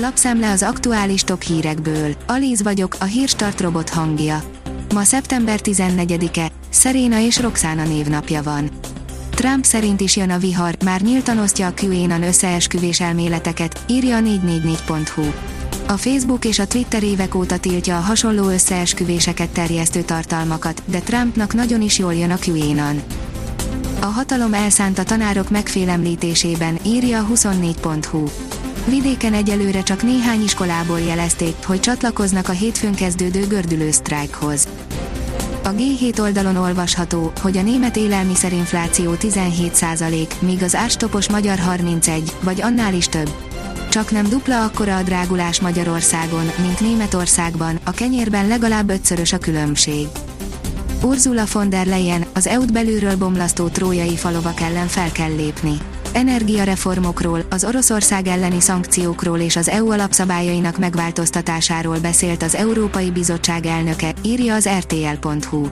Lapszemle az aktuális top hírekből. Alíz vagyok, a hírstart robot hangja. Ma szeptember 14-e, Szeréna és Roxana névnapja van. Trump szerint is jön a vihar, már nyíltan osztja a QAnon összeesküvés elméleteket, írja a 444.hu. A Facebook és a Twitter évek óta tiltja a hasonló összeesküvéseket terjesztő tartalmakat, de Trumpnak nagyon is jól jön a QAnon. A hatalom elszánt a tanárok megfélemlítésében, írja a 24.hu. Vidéken egyelőre csak néhány iskolából jelezték, hogy csatlakoznak a hétfőn kezdődő gördülő sztrájkhoz. A G7 oldalon olvasható, hogy a német élelmiszerinfláció 17%, míg az árstopos magyar 31, vagy annál is több. Csak nem dupla akkora a drágulás Magyarországon, mint Németországban, a kenyérben legalább ötszörös a különbség. Ursula von der Leyen, az EU-t belülről bomlasztó trójai falovak ellen fel kell lépni energiareformokról, az Oroszország elleni szankciókról és az EU alapszabályainak megváltoztatásáról beszélt az Európai Bizottság elnöke, írja az rtl.hu.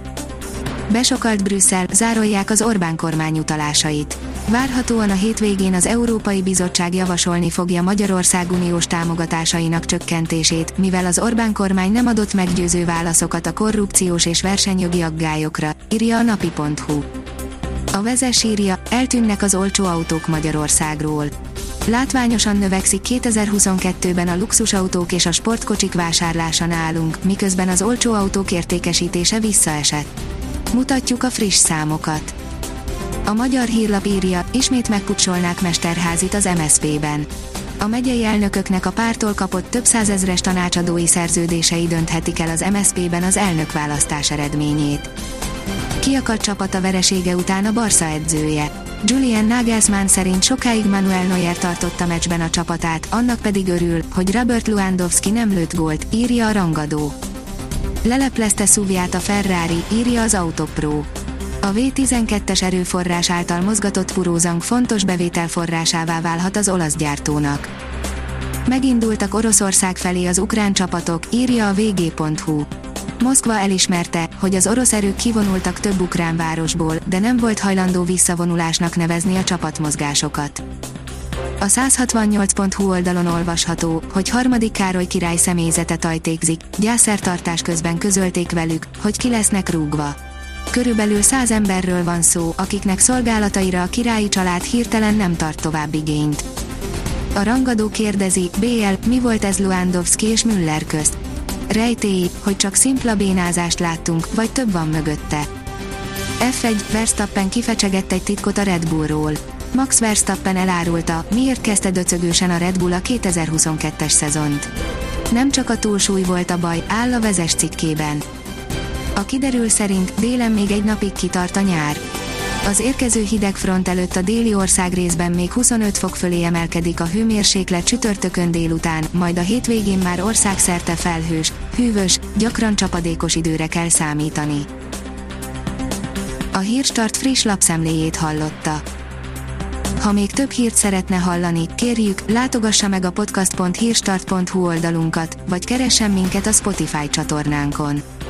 Besokalt Brüsszel, zárolják az Orbán kormány utalásait. Várhatóan a hétvégén az Európai Bizottság javasolni fogja Magyarország uniós támogatásainak csökkentését, mivel az Orbán kormány nem adott meggyőző válaszokat a korrupciós és versenyjogi aggályokra, írja a napi.hu. A vezes írja, eltűnnek az olcsó autók Magyarországról. Látványosan növekszik 2022-ben a luxusautók és a sportkocsik vásárlása nálunk, miközben az olcsó autók értékesítése visszaesett. Mutatjuk a friss számokat. A magyar hírlap írja, ismét megkutsolnák Mesterházit az MSZP-ben. A megyei elnököknek a pártól kapott több százezres tanácsadói szerződései dönthetik el az MSZP-ben az elnökválasztás eredményét kiakadt csapat a veresége után a Barca edzője. Julian Nagelsmann szerint sokáig Manuel Neuer tartotta meccsben a csapatát, annak pedig örül, hogy Robert Lewandowski nem lőtt gólt, írja a rangadó. Leleplezte szúvját a Ferrari, írja az Autopro. A V12-es erőforrás által mozgatott furózang fontos bevételforrásává válhat az olasz gyártónak. Megindultak Oroszország felé az ukrán csapatok, írja a vg.hu. Moszkva elismerte, hogy az orosz erők kivonultak több ukrán városból, de nem volt hajlandó visszavonulásnak nevezni a csapatmozgásokat. A 168.hu oldalon olvasható, hogy harmadik Károly király személyzete tajtékzik, gyászertartás közben közölték velük, hogy ki lesznek rúgva. Körülbelül száz emberről van szó, akiknek szolgálataira a királyi család hirtelen nem tart tovább igényt. A rangadó kérdezi, BL, mi volt ez Luandowski és Müller közt? Rejtély, hogy csak szimpla bénázást láttunk, vagy több van mögötte. F1 Verstappen kifecsegett egy titkot a Red Bullról. Max Verstappen elárulta, miért kezdte döcögősen a Red Bull a 2022-es szezont. Nem csak a túlsúly volt a baj, áll a vezes cikkében. A kiderül szerint délen még egy napig kitart a nyár. Az érkező hideg front előtt a déli ország részben még 25 fok fölé emelkedik a hőmérséklet csütörtökön délután, majd a hétvégén már országszerte felhős, hűvös, gyakran csapadékos időre kell számítani. A Hírstart friss lapszemléjét hallotta. Ha még több hírt szeretne hallani, kérjük, látogassa meg a podcast.hírstart.hu oldalunkat, vagy keressen minket a Spotify csatornánkon.